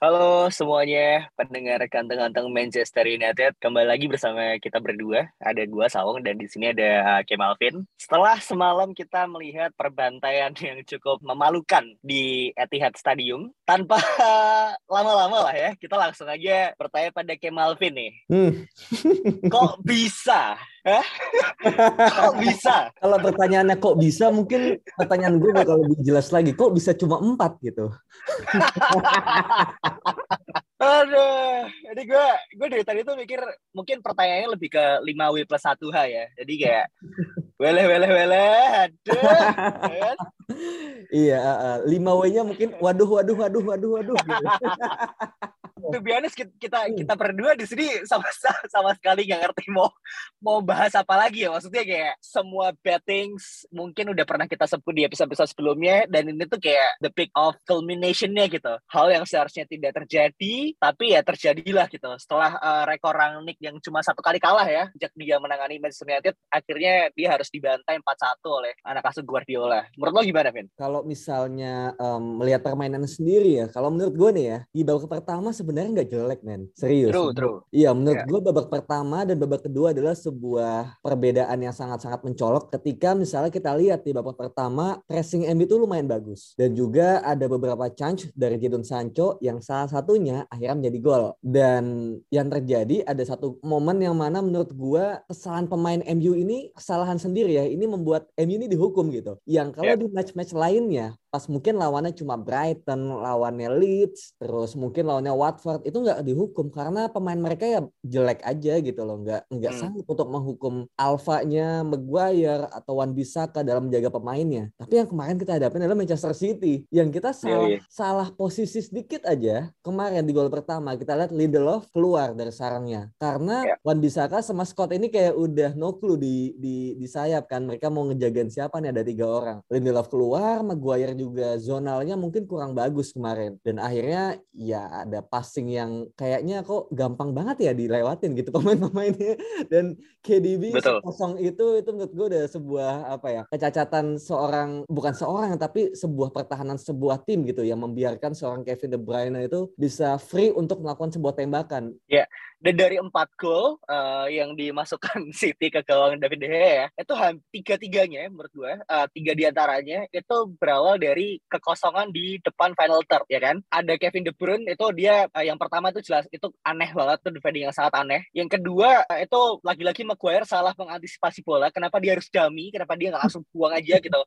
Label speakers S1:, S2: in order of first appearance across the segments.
S1: Halo semuanya, pendengar ganteng-ganteng Manchester United. Kembali lagi bersama kita berdua. Ada gua Sawong dan di sini ada uh, Kemalvin. Setelah semalam kita melihat perbantaian yang cukup memalukan di Etihad Stadium, tanpa lama-lama lah ya, kita langsung aja bertanya pada Kemalvin nih.
S2: Hmm.
S1: Kok bisa? Kok bisa?
S2: Kalau pertanyaannya kok bisa, mungkin pertanyaan gue bakal lebih jelas lagi. Kok bisa cuma empat gitu?
S1: Aduh, jadi gue gue dari tadi tuh mikir mungkin pertanyaannya lebih ke 5W plus 1H ya. Jadi kayak wele wele wele, aduh. kan?
S2: Iya, uh, lima W-nya mungkin waduh, waduh, waduh, waduh, waduh.
S1: To be honest, kita kita, kita berdua di sini sama sama sekali nggak ngerti mau mau bahas apa lagi ya. Maksudnya kayak semua bettings mungkin udah pernah kita sebut di episode-episode sebelumnya dan ini tuh kayak the peak of culmination-nya gitu. Hal yang seharusnya tidak terjadi tapi ya terjadilah gitu. Setelah uh, rekor Rangnick yang cuma satu kali kalah ya, sejak dia menangani Manchester United, akhirnya dia harus dibantai 4-1 oleh anak asuh Guardiola. Menurut lo gimana, Vin?
S2: Kalau misalnya um, melihat permainan sendiri ya, kalau menurut gue nih ya, di babak pertama sebenarnya nggak jelek, men. Serius.
S1: True, true.
S2: Iya, menurut
S1: Iya.
S2: gue babak pertama dan babak kedua adalah sebuah perbedaan yang sangat-sangat mencolok ketika misalnya kita lihat di babak pertama pressing MU itu lumayan bagus dan juga ada beberapa chance dari Jadon Sancho yang salah satunya akhirnya menjadi gol dan yang terjadi ada satu momen yang mana menurut gue kesalahan pemain MU ini kesalahan sendiri ya ini membuat MU ini dihukum gitu yang kalau
S1: Iya.
S2: di match-match lainnya pas mungkin lawannya cuma Brighton, lawannya Leeds, terus mungkin lawannya Watford itu nggak dihukum karena pemain mereka ya jelek aja gitu loh, nggak nggak
S1: Hmm.
S2: sanggup untuk menghukum alfanya Maguire atau Wan Bissaka dalam menjaga pemainnya. Tapi yang kemarin kita hadapin adalah Manchester City yang kita salah
S1: iya.
S2: salah posisi sedikit aja kemarin di gol pertama kita lihat Lindelof keluar dari sarangnya karena
S1: Iya.
S2: Wan Bissaka sama Scott ini kayak udah no clue di di di sayap kan mereka mau ngejagain siapa nih ada tiga orang Lindelof keluar Maguire juga zonalnya mungkin kurang bagus kemarin. Dan akhirnya ya ada passing yang kayaknya kok gampang banget ya dilewatin gitu pemain-pemainnya. Dan KDB
S1: Betul.
S2: kosong itu itu menurut gue udah sebuah apa ya kecacatan seorang bukan seorang tapi sebuah pertahanan sebuah tim gitu yang membiarkan seorang Kevin De Bruyne itu bisa free untuk melakukan sebuah tembakan.
S1: Dan dari empat gol uh, yang dimasukkan City ke gawang David De Gea ya, itu tiga-tiganya menurut gue, uh, tiga di antaranya itu berawal dari kekosongan di depan final third ya kan. Ada Kevin De Bruyne itu dia uh, yang pertama itu jelas itu aneh banget tuh defending yang sangat aneh. Yang kedua uh, itu lagi-lagi Maguire salah mengantisipasi bola. Kenapa dia harus dummy? Kenapa dia nggak langsung buang aja gitu?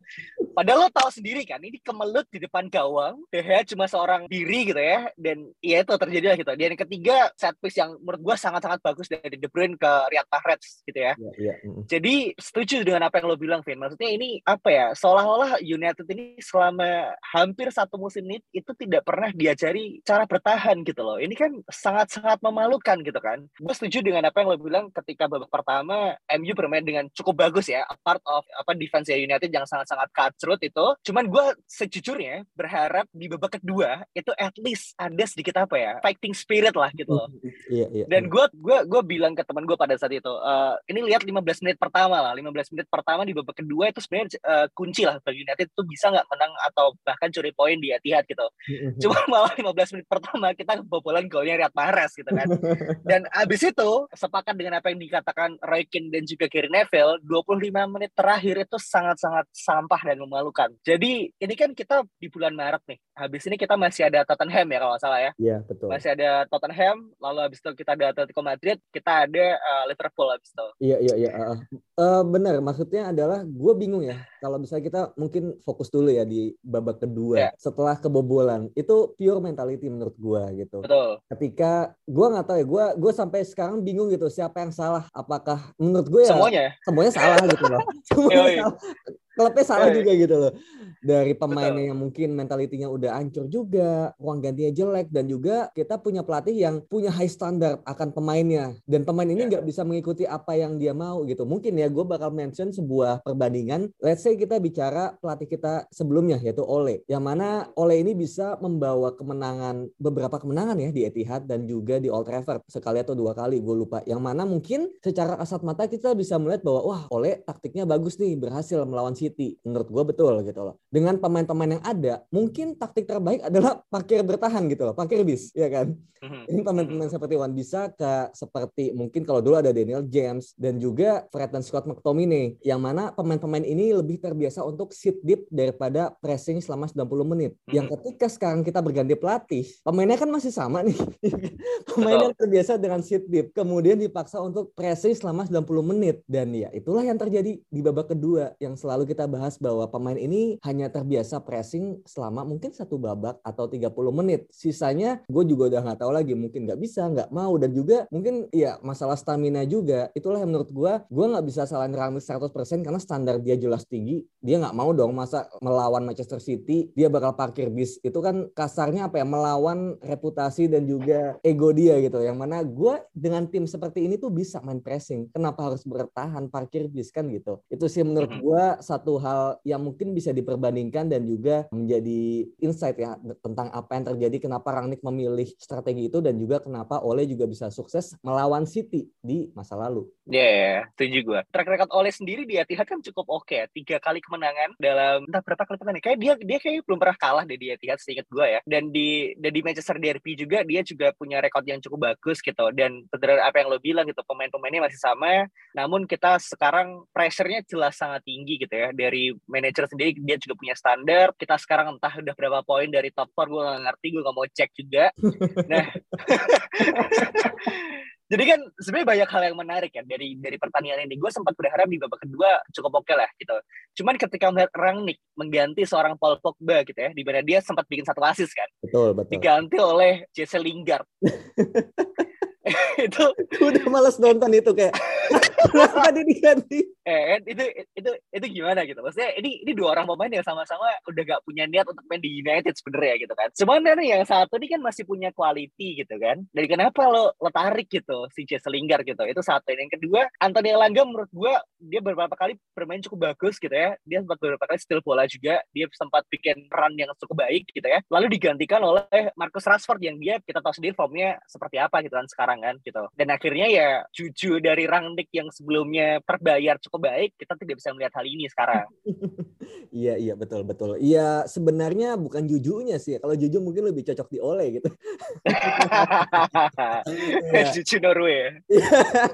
S1: Padahal lo tahu sendiri kan, ini kemelut di depan gawang. De Gea cuma seorang diri gitu ya. Dan ya itu terjadi lah gitu. Dan yang ketiga, set piece yang menurut gue sangat-sangat bagus dari De Bruyne ke Riyad Mahrez gitu ya.
S2: ya, mm.
S1: Jadi setuju dengan apa yang lo bilang, Vin. Maksudnya ini apa ya, seolah-olah United ini selama hampir satu musim ini itu tidak pernah diajari cara bertahan gitu loh. Ini kan sangat-sangat memalukan gitu kan. Gue setuju dengan apa yang lo bilang ketika babak pertama MU bermain dengan cukup bagus ya. A part of apa defense United yang sangat-sangat cutthroat itu. Cuman gue sejujurnya berharap di babak kedua itu at least ada sedikit apa ya, fighting spirit lah gitu loh.
S2: iya iya
S1: Dan gue gua gua bilang ke teman gue pada saat itu, eh, ini lihat 15 menit pertama lah, 15 menit pertama di babak kedua itu sebenarnya eh, kunci lah bagi United itu bisa nggak menang atau bahkan curi poin di Etihad gitu.
S2: Mm,
S1: Cuma malah 15 menit pertama kita kebobolan golnya Riyad Mahrez gitu kan. Dan abis itu sepakat dengan apa yang dikatakan Roy Keane dan juga Gary Neville, 25 menit terakhir itu sangat-sangat sampah dan memalukan. Jadi ini kan kita di bulan Maret nih. Habis ini kita masih ada Tottenham ya kalau salah ya
S2: Iya betul.
S1: masih ada Tottenham, lalu habis itu kita ada Atletico Madrid, kita ada uh, Liverpool habis itu.
S2: Iya iya iya. uh, uh, benar, maksudnya adalah gue bingung ya. Kalau misalnya kita mungkin fokus dulu ya di babak kedua
S1: Ya.
S2: setelah kebobolan itu pure mentality menurut gue gitu.
S1: Betul.
S2: Ketika gue nggak tahu ya, gue gue sampai sekarang bingung gitu siapa yang salah. Apakah menurut gue ya
S1: Semuanya.
S2: semuanya salah gitu loh. Semuanya salah. klubnya salah juga gitu loh dari pemain yang mungkin mentalitinya udah hancur juga, uang gantinya jelek dan juga kita punya pelatih yang punya high standard akan pemainnya dan pemain ini ya. nggak bisa mengikuti apa yang dia mau gitu. Mungkin ya gue bakal mention sebuah perbandingan. Let's say kita bicara pelatih kita sebelumnya yaitu Ole, yang mana Ole ini bisa membawa kemenangan beberapa kemenangan ya di Etihad dan juga di Old Trafford sekali atau dua kali gue lupa. Yang mana mungkin secara kasat mata kita bisa melihat bahwa wah Ole taktiknya bagus nih berhasil melawan City. Menurut gue betul gitu loh dengan pemain-pemain yang ada, mungkin taktik terbaik adalah parkir bertahan gitu loh, parkir bis, ya kan? Mhm. Ini pemain-pemain seperti Wan bisa ke seperti mungkin kalau dulu ada Daniel James dan juga Fred dan Scott McTominay, yang mana pemain-pemain ini lebih terbiasa untuk sit deep daripada pressing selama 90 menit. Yang mhm. ketika sekarang kita berganti pelatih, pemainnya kan masih sama nih. pemainnya terbiasa dengan sit deep, kemudian dipaksa untuk pressing selama 90 menit dan ya itulah yang terjadi di babak kedua yang selalu kita bahas bahwa pemain ini hanya hanya terbiasa pressing selama mungkin satu babak atau 30 menit. Sisanya gue juga udah nggak tahu lagi mungkin nggak bisa, nggak mau dan juga mungkin ya masalah stamina juga. Itulah yang menurut gue, gue nggak bisa salahin Rangnick 100% karena standar dia jelas tinggi. Dia nggak mau dong masa melawan Manchester City dia bakal parkir bis. Itu kan kasarnya apa ya melawan reputasi dan juga ego dia gitu. Yang mana gue dengan tim seperti ini tuh bisa main pressing. Kenapa harus bertahan parkir bis kan gitu. Itu sih menurut gue satu hal yang mungkin bisa diperbandingkan dibandingkan dan juga menjadi insight ya tentang apa yang terjadi kenapa Rangnick memilih strategi itu dan juga kenapa Ole juga bisa sukses melawan City di masa lalu.
S1: Ya, yeah, setuju gue. Track record Ole sendiri di Etihad kan cukup oke okay. Tiga kali kemenangan dalam entah berapa kali pertandingan. Kayak dia dia kayak belum pernah kalah deh di Etihad seingat gue ya. Dan di dan di Manchester Derby juga dia juga punya rekod yang cukup bagus gitu. Dan benar apa yang lo bilang gitu pemain-pemainnya masih sama. Namun kita sekarang pressure-nya jelas sangat tinggi gitu ya. Dari manajer sendiri dia juga punya standar. Kita sekarang entah udah berapa poin dari top 4 gue gak ngerti, gue gak mau cek juga. nah, jadi kan sebenarnya banyak hal yang menarik ya dari dari pertandingan ini. Gue sempat berharap di babak kedua cukup oke okay lah gitu. Cuman ketika melihat Rangnick mengganti seorang Paul Pogba gitu ya, di mana dia sempat bikin satu asis kan.
S2: Betul, betul.
S1: Diganti oleh Jesse Lingard.
S2: itu udah males nonton itu kayak kenapa dia diganti
S1: eh itu itu gimana gitu. Maksudnya ini ini dua orang pemain yang sama-sama udah gak punya niat untuk main di United sebenarnya gitu kan. Sebenarnya yang satu ini kan masih punya quality gitu kan. Dari kenapa lo lo tarik gitu si Jesse Lingard gitu. Itu satu. Yang kedua Anthony Elanga menurut gua dia beberapa kali bermain cukup bagus gitu ya. Dia sempat beberapa kali steal bola juga. Dia sempat bikin run yang cukup baik gitu ya. Lalu digantikan oleh Marcus Rashford yang dia kita tahu sendiri formnya seperti apa gitu kan sekarang kan gitu. Dan akhirnya ya jujur dari Rangnick yang sebelumnya terbayar cukup cukup baik, kita tidak bisa melihat hal ini sekarang.
S2: iya, iya betul betul. Iya sebenarnya bukan jujunya sih. Kalau juju mungkin lebih cocok di Ole gitu.
S1: juju Norway.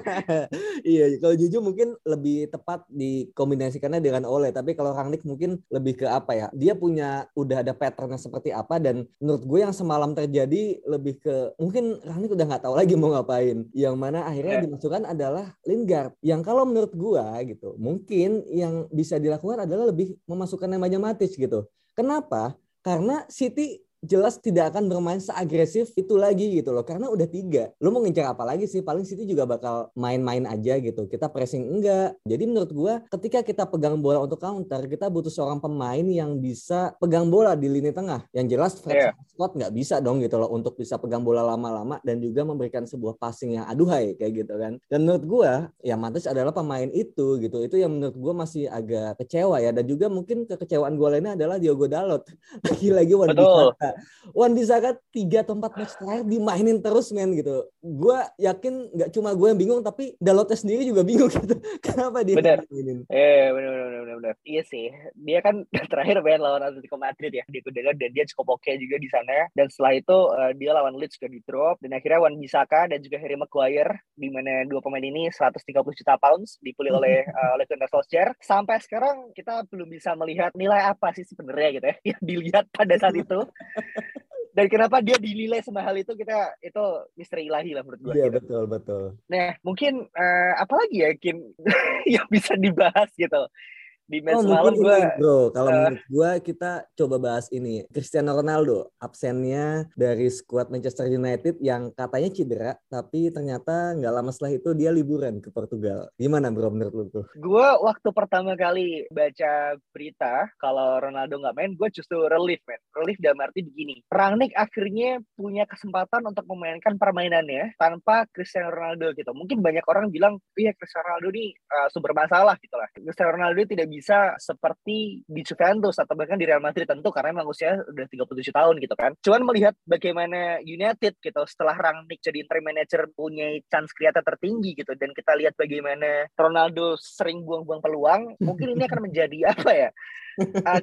S2: iya, kalau juju mungkin lebih tepat dikombinasikannya dengan Ole. Tapi kalau Rangnick mungkin lebih ke apa ya? Dia punya udah ada patternnya seperti apa dan menurut gue yang semalam terjadi lebih ke mungkin Rangnick udah nggak tahu lagi mau ngapain. Yang mana akhirnya yeah. dimasukkan adalah Lingard. Yang kalau menurut gue gitu. Mungkin yang bisa dilakukan adalah lebih memasukkan namanya Matic gitu. Kenapa? Karena City jelas tidak akan bermain seagresif itu lagi gitu loh. Karena udah tiga. Lo mau ngincar apa lagi sih? Paling City juga bakal main-main aja gitu. Kita pressing enggak. Jadi menurut gua ketika kita pegang bola untuk counter kita butuh seorang pemain yang bisa pegang bola di lini tengah. Yang jelas Fred yeah. Scott nggak bisa dong gitu loh untuk bisa pegang bola lama-lama dan juga memberikan sebuah passing yang aduhai kayak gitu kan. Dan menurut gua ya Matis adalah pemain itu gitu. Itu yang menurut gua masih agak kecewa ya. Dan juga mungkin kekecewaan gua lainnya adalah Diogo Dalot. Lagi-lagi Wan Wan Bisaka tiga atau empat match terakhir dimainin terus men gitu. Gue yakin nggak cuma gue yang bingung tapi Dalotnya sendiri juga bingung gitu. Kenapa dia
S1: bener. mainin? Eh benar benar benar benar. Iya sih. Dia kan terakhir main lawan Atletico Madrid ya di Kudela dan dia cukup oke okay juga di sana. Dan setelah itu uh, dia lawan Leeds juga di drop dan akhirnya Wan Bisaka dan juga Harry Maguire di mana dua pemain ini 130 juta pounds dipilih oleh uh, oleh Gunnar Solskjaer. Sampai sekarang kita belum bisa melihat nilai apa sih sebenarnya gitu ya yang dilihat pada saat itu. Dan kenapa dia dinilai semahal itu kita itu misteri ilahi lah menurut gue.
S2: Iya gitu. betul betul.
S1: Nah mungkin uh, apalagi ya Kim yang bisa dibahas gitu di match
S2: oh,
S1: malam gue
S2: bro? Kalau uh, menurut gue kita coba bahas ini. Cristiano Ronaldo absennya dari skuad Manchester United yang katanya cedera tapi ternyata nggak lama setelah itu dia liburan ke Portugal. Gimana bro menurut lu tuh
S1: gue waktu pertama kali baca berita kalau Ronaldo nggak main gue justru relief man relief dalam arti begini. Rangnick akhirnya punya kesempatan untuk memainkan permainannya tanpa Cristiano Ronaldo gitu. Mungkin banyak orang bilang iya Cristiano Ronaldo ini uh, sumber masalah gitu lah. Cristiano Ronaldo tidak bisa bisa seperti di Juventus atau bahkan di Real Madrid tentu karena memang usia udah 37 tahun gitu kan. Cuman melihat bagaimana United gitu setelah Rangnick jadi interim manager punya chance kreatif tertinggi gitu dan kita lihat bagaimana Ronaldo sering buang-buang peluang, mungkin ini akan menjadi apa ya?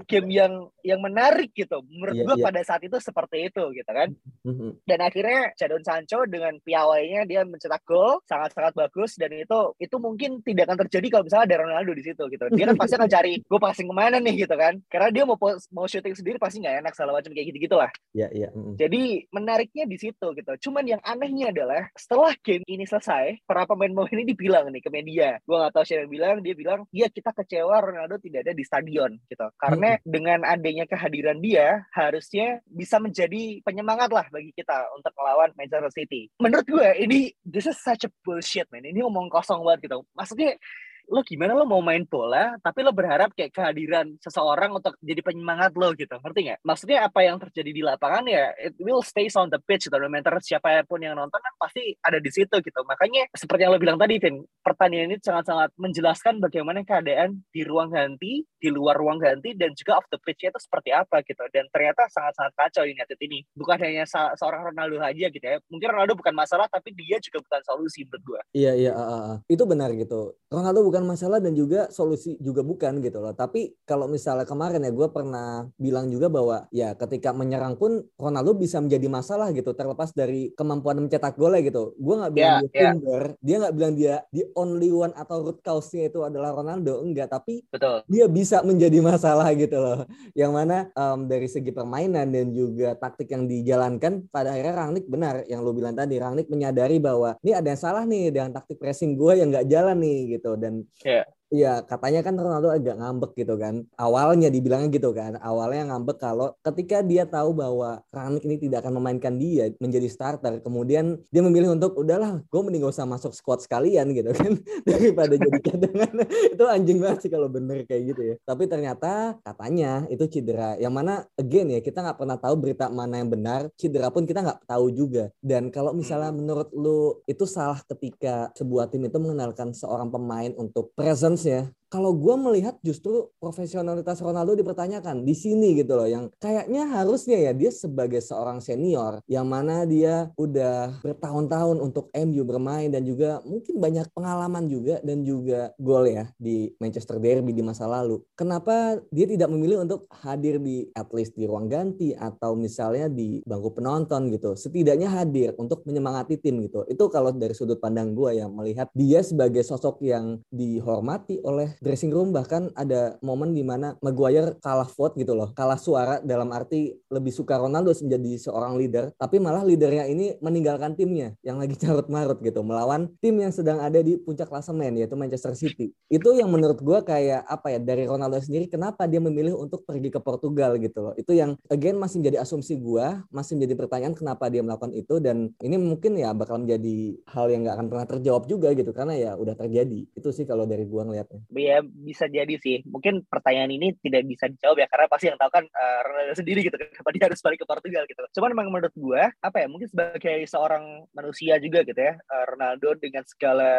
S1: Game yang yang menarik gitu. Menurut yeah, gue yeah. pada saat itu seperti itu gitu kan. Mm-hmm. Dan akhirnya Jadon Sancho dengan piawainya dia mencetak gol sangat-sangat bagus dan itu itu mungkin tidak akan terjadi kalau misalnya ada Ronaldo di situ gitu. Dia kan pasti akan cari gue passing ke mana nih gitu kan. Karena dia mau mau shooting sendiri pasti nggak enak segala macam kayak gitu gitulah.
S2: Iya yeah, iya. Yeah. Mm-hmm.
S1: Jadi menariknya di situ gitu. Cuman yang anehnya adalah setelah game ini selesai para pemain-pemain ini dibilang nih ke media. Gue nggak tahu siapa yang bilang. Dia bilang, iya kita kecewa Ronaldo tidak ada di stadion gitu karena hmm. dengan adanya kehadiran dia harusnya bisa menjadi penyemangat lah bagi kita untuk melawan Manchester City. Menurut gue ini this is such a bullshit man. Ini ngomong kosong banget gitu. Maksudnya lo gimana? Lo mau main bola tapi lo berharap kayak kehadiran seseorang untuk jadi penyemangat lo gitu. Ngerti nggak? Maksudnya apa yang terjadi di lapangan ya it will stay on the pitch gitu. No matter siapa pun yang nonton kan pasti ada di situ gitu. Makanya seperti yang lo bilang tadi Vin pertandingan ini sangat-sangat menjelaskan bagaimana keadaan di ruang ganti di luar ruang ganti dan juga off the pitch itu seperti apa gitu. Dan ternyata sangat-sangat kacau United ini. Bukan hanya seorang Ronaldo aja gitu ya. Mungkin Ronaldo bukan masalah tapi dia juga bukan solusi menurut gue
S2: iya iya uh, uh, itu benar gitu. Ronaldo bukan bukan masalah dan juga solusi juga bukan gitu loh. Tapi kalau misalnya kemarin ya gue pernah bilang juga bahwa ya ketika menyerang pun Ronaldo bisa menjadi masalah gitu terlepas dari kemampuan mencetak gol gitu. Gue nggak bilang yeah, dia finger, yeah. dia nggak bilang dia the only one atau root cause-nya itu adalah Ronaldo enggak, tapi
S1: Betul.
S2: dia bisa menjadi masalah gitu loh. Yang mana um, dari segi permainan dan juga taktik yang dijalankan pada akhirnya Rangnick benar yang lo bilang tadi Rangnick menyadari bahwa ini ada yang salah nih dengan taktik pressing gue yang nggak jalan nih gitu dan
S1: Yeah.
S2: Iya, katanya kan Ronaldo agak ngambek gitu kan. Awalnya dibilangnya gitu kan. Awalnya ngambek kalau ketika dia tahu bahwa Rangnick ini tidak akan memainkan dia menjadi starter, kemudian dia memilih untuk udahlah, gue mending gak usah masuk squad sekalian gitu kan daripada jadi cadangan. itu anjing banget sih kalau bener kayak gitu ya. Tapi ternyata katanya itu cedera. Yang mana again ya kita nggak pernah tahu berita mana yang benar. Cedera pun kita nggak tahu juga. Dan kalau misalnya hmm. menurut lu itu salah ketika sebuah tim itu mengenalkan seorang pemain untuk present ya kalau gue melihat justru profesionalitas Ronaldo dipertanyakan di sini gitu loh yang kayaknya harusnya ya dia sebagai seorang senior yang mana dia udah bertahun-tahun untuk MU bermain dan juga mungkin banyak pengalaman juga dan juga gol ya di Manchester Derby di masa lalu. Kenapa dia tidak memilih untuk hadir di at least di ruang ganti atau misalnya di bangku penonton gitu. Setidaknya hadir untuk menyemangati tim gitu. Itu kalau dari sudut pandang gue yang melihat dia sebagai sosok yang dihormati oleh dressing room bahkan ada momen di mana Maguire kalah vote gitu loh, kalah suara dalam arti lebih suka Ronaldo menjadi seorang leader, tapi malah leadernya ini meninggalkan timnya yang lagi carut marut gitu melawan tim yang sedang ada di puncak klasemen yaitu Manchester City. Itu yang menurut gue kayak apa ya dari Ronaldo sendiri kenapa dia memilih untuk pergi ke Portugal gitu loh. Itu yang again masih menjadi asumsi gue, masih menjadi pertanyaan kenapa dia melakukan itu dan ini mungkin ya bakal menjadi hal yang nggak akan pernah terjawab juga gitu karena ya udah terjadi. Itu sih kalau dari gue ngelihatnya
S1: ya bisa jadi sih. Mungkin pertanyaan ini tidak bisa dijawab ya karena pasti yang tahu kan uh, sendiri gitu kenapa dia harus balik ke Portugal gitu. Cuman memang menurut gue apa ya mungkin sebagai seorang manusia juga gitu ya uh, Ronaldo dengan segala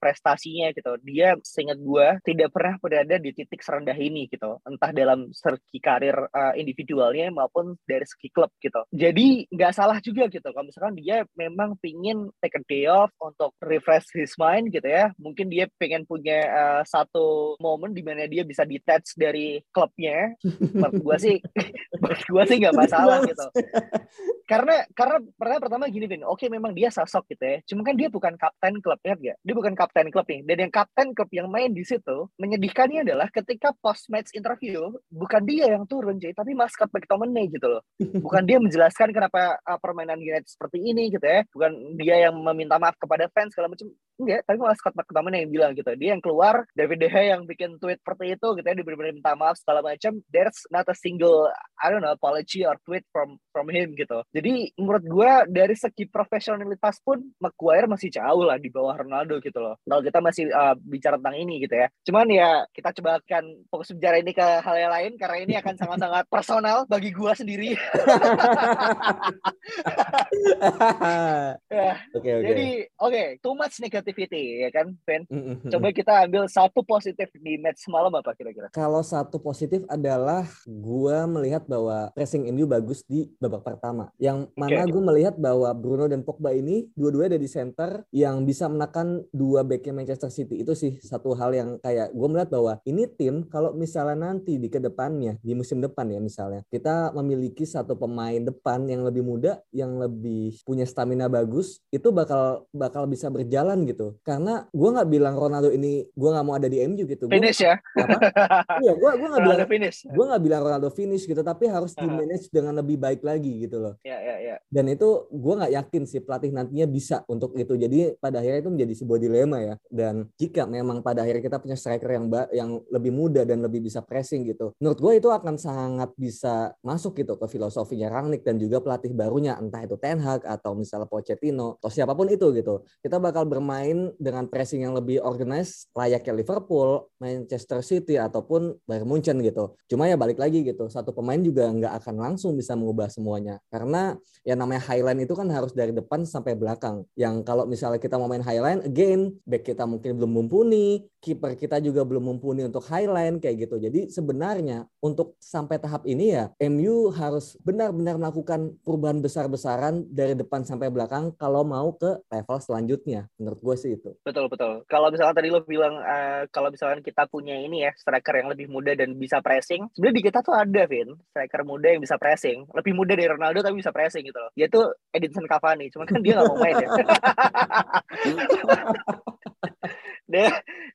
S1: prestasinya gitu dia seingat gue tidak pernah berada di titik serendah ini gitu entah dalam segi karir uh, individualnya maupun dari segi klub gitu. Jadi nggak salah juga gitu kalau misalkan dia memang pingin take a day off untuk refresh his mind gitu ya. Mungkin dia pengen punya uh, satu momen di mana dia bisa detach dari klubnya menurut gue sih menurut gue sih nggak masalah gitu karena karena pertama pertama gini Vin, oke memang dia sosok gitu ya. Cuma kan dia bukan kapten klub ya gak? Dia bukan kapten klub nih. Dan yang kapten klub yang main di situ menyedihkannya adalah ketika post match interview bukan dia yang turun jadi tapi maskot McTominay gitu loh. Bukan dia menjelaskan kenapa uh, permainan United seperti ini gitu ya. Bukan dia yang meminta maaf kepada fans segala macam. Enggak, tapi malah Scott McTominay yang bilang gitu. Dia yang keluar, David De Gea yang bikin tweet seperti itu gitu ya, dia benar-benar minta maaf segala macam. There's not a single I don't know apology or tweet from from him gitu. Jadi menurut gue dari segi profesionalitas pun Maguire masih jauh lah di bawah Ronaldo gitu loh. Kalau kita masih uh, bicara tentang ini gitu ya. Cuman ya kita coba akan fokus bicara ini ke hal yang lain karena ini akan sangat-sangat personal bagi gue sendiri. ya. Oke oke. Jadi oke, okay, too much negativity ya kan, Ben? Coba kita ambil satu positif di match semalam apa kira-kira?
S2: Kalau satu positif adalah gue melihat bahwa pressing MU bagus di babak pertama. Yang mana okay. gue melihat bahwa Bruno dan Pogba ini dua-duanya ada di center yang bisa menekan dua backnya Manchester City. Itu sih satu hal yang kayak gue melihat bahwa ini tim kalau misalnya nanti di ke depannya di musim depan ya misalnya kita memiliki satu pemain depan yang lebih muda yang lebih punya stamina bagus itu bakal bakal bisa berjalan gitu. Karena gue nggak bilang Ronaldo ini gue nggak mau ada di MU gitu.
S1: Finish gua, ya?
S2: Iya, gue gue nggak bilang finish. Gue nggak bilang Ronaldo finish gitu, tapi harus di manage dengan lebih baik lagi gitu loh.
S1: Iya iya iya.
S2: Dan itu gue nggak yakin sih pelatih nantinya bisa untuk itu. Jadi pada akhirnya itu menjadi sebuah dilema ya. Dan jika memang pada akhirnya kita punya striker yang yang lebih muda dan lebih bisa pressing gitu, menurut gue itu akan sangat bisa masuk gitu ke filosofinya Rangnick dan juga pelatih barunya entah itu Ten Hag atau misalnya Pochettino atau siapa pun itu gitu. Kita bakal bermain dengan pressing yang lebih organized layaknya Liverpool, Manchester City ataupun Bayern Munchen gitu. Cuma ya balik lagi gitu, satu pemain juga nggak akan langsung bisa mengubah semuanya karena ya namanya highline itu kan harus dari depan sampai belakang. Yang kalau misalnya kita mau main highline, again back kita mungkin belum mumpuni, kiper kita juga belum mumpuni untuk highline kayak gitu. Jadi sebenarnya untuk sampai tahap ini ya MU harus benar-benar melakukan perubahan besar-besaran dari depan sampai belakang kalau mau ke level selanjutnya. Menurut gue sih itu.
S1: Betul betul. Kalau misalnya tadi lo bilang uh, kalau misalnya kita punya ini ya striker yang lebih muda dan bisa pressing, sebenarnya di kita tuh ada Vin striker muda yang bisa pressing, lebih muda dari Ronaldo tapi bisa pressing gitu loh. Dia tuh Edinson Cavani, cuma kan dia nggak mau main ya. dia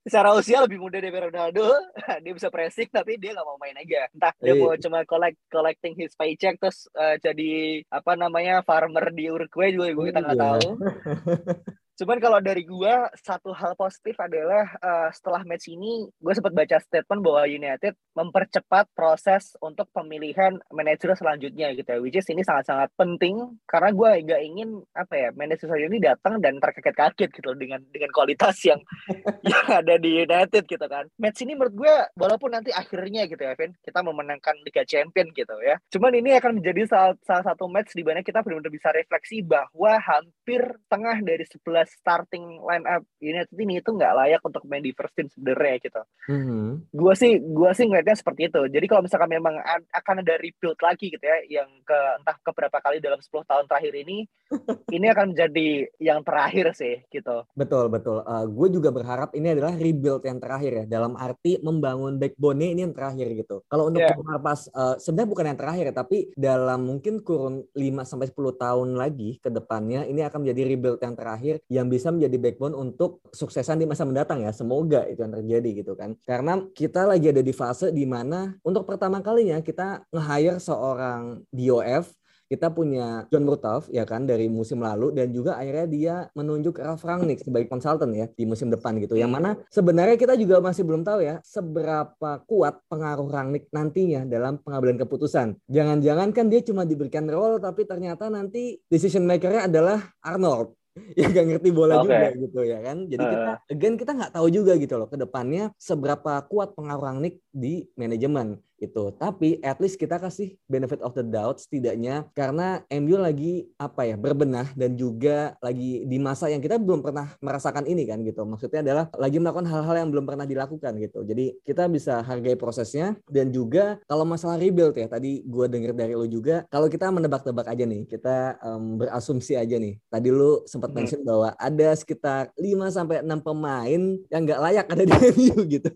S1: secara usia lebih muda dari Ronaldo, dia bisa pressing tapi dia nggak mau main aja. Entah dia mau iya. cuma collect collecting his paycheck terus uh, jadi apa namanya farmer di Uruguay juga gue kita nggak iya. tahu. Cuman kalau dari gue satu hal positif adalah uh, setelah match ini gue sempat baca statement bahwa United mempercepat proses untuk pemilihan manajer selanjutnya gitu ya. Which is ini sangat-sangat penting karena gue gak ingin apa ya manajer ini datang dan terkaget-kaget gitu dengan dengan kualitas yang yang ada di United gitu kan. Match ini menurut gue walaupun nanti akhirnya gitu ya, Vin, kita memenangkan Liga Champion gitu ya. Cuman ini akan menjadi salah, salah satu match di mana kita benar-benar bisa refleksi bahwa hampir tengah dari 11 starting line up United ini itu nggak layak untuk main di first team sebenarnya gitu. Mm-hmm. Gua sih gua sih ngeliatnya seperti itu. Jadi kalau misalkan memang akan ada rebuild lagi gitu ya yang ke entah ke berapa kali dalam 10 tahun terakhir ini ini akan menjadi yang terakhir sih gitu.
S2: Betul betul. Uh, gue juga berharap ini adalah rebuild yang terakhir ya dalam arti membangun backbone ini yang terakhir gitu. Kalau untuk yeah. pas uh, sebenarnya bukan yang terakhir ya, tapi dalam mungkin kurun 5 sampai 10 tahun lagi ke depannya ini akan menjadi rebuild yang terakhir yang bisa menjadi backbone untuk suksesan di masa mendatang ya. Semoga itu yang terjadi gitu kan. Karena kita lagi ada di fase di mana untuk pertama kalinya kita nge-hire seorang DOF kita punya John Murtaugh ya kan dari musim lalu dan juga akhirnya dia menunjuk Ralf Rangnick sebagai konsultan ya di musim depan gitu. Yang mana sebenarnya kita juga masih belum tahu ya seberapa kuat pengaruh Rangnick nantinya dalam pengambilan keputusan. Jangan-jangan kan dia cuma diberikan role tapi ternyata nanti decision makernya adalah Arnold ya gak ngerti bola okay. juga gitu ya kan. Jadi uh. kita again kita nggak tahu juga gitu loh ke depannya seberapa kuat pengaruh Rangnick di manajemen itu. Tapi at least kita kasih benefit of the doubt setidaknya karena MU lagi apa ya berbenah dan juga lagi di masa yang kita belum pernah merasakan ini kan gitu. Maksudnya adalah lagi melakukan hal-hal yang belum pernah dilakukan gitu. Jadi kita bisa hargai prosesnya dan juga kalau masalah rebuild ya tadi gue denger dari lo juga kalau kita menebak-tebak aja nih kita um, berasumsi aja nih. Tadi lo sempat hmm. mention hmm. bahwa ada sekitar 5 sampai 6 pemain yang nggak layak ada di MU gitu.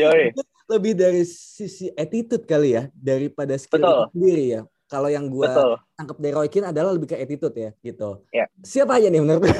S2: Yoi. Lebih dari sisi attitude kali ya daripada skill Betul. sendiri ya. Kalau yang gue tangkap dari Roy Keane adalah lebih ke attitude ya gitu.
S1: Yeah.
S2: Siapa aja nih menurut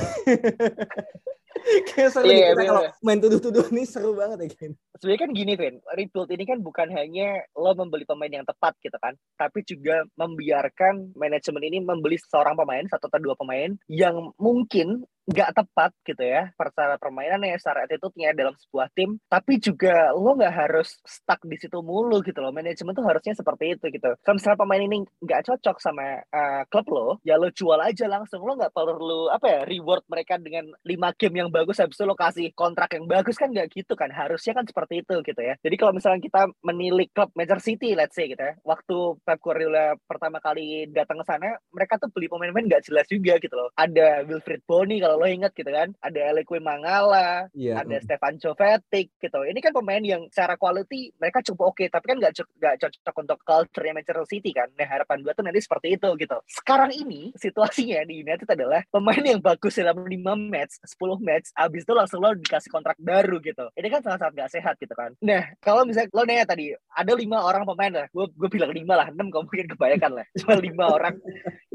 S2: Kayak seru yeah, kita kalau main tuduh-tuduh nih seru banget ya Ken.
S1: Sebenarnya kan gini Vin, rebuild ini kan bukan hanya lo membeli pemain yang tepat gitu kan, tapi juga membiarkan manajemen ini membeli seorang pemain, satu atau dua pemain yang mungkin nggak tepat gitu ya secara permainannya secara attitude-nya dalam sebuah tim. Tapi juga lo nggak harus stuck di situ mulu gitu loh. Manajemen tuh harusnya seperti itu gitu. Kalau misalnya pemain ini nggak cocok sama uh, klub lo ya lo jual aja langsung. Lo nggak perlu apa ya reward mereka dengan lima game yang bagus habis itu lo kasih kontrak yang bagus. Kan nggak gitu kan. Harusnya kan seperti itu gitu ya. Jadi kalau misalnya kita menilik klub Manchester City let's say gitu ya. Waktu Pep Guardiola pertama kali datang ke sana mereka tuh beli pemain-pemain nggak jelas juga gitu loh. Ada Wilfried Bony kalau kalau lo inget gitu kan ada Elequim Mangala yeah. ada Stefan Jovetic gitu. Ini kan pemain yang secara quality mereka cukup oke okay, tapi kan nggak nggak cocok untuk culture Manchester City kan. Nah harapan gue tuh nanti seperti itu gitu. Sekarang ini situasinya di United adalah pemain yang bagus dalam 5 match 10 match abis itu langsung lo dikasih kontrak baru gitu. Ini kan sangat-sangat gak sehat gitu kan. Nah kalau misalnya lo nanya tadi ada lima orang pemain lah. Gue gue bilang lima lah enam kalau mungkin kebanyakan lah. Cuma lima orang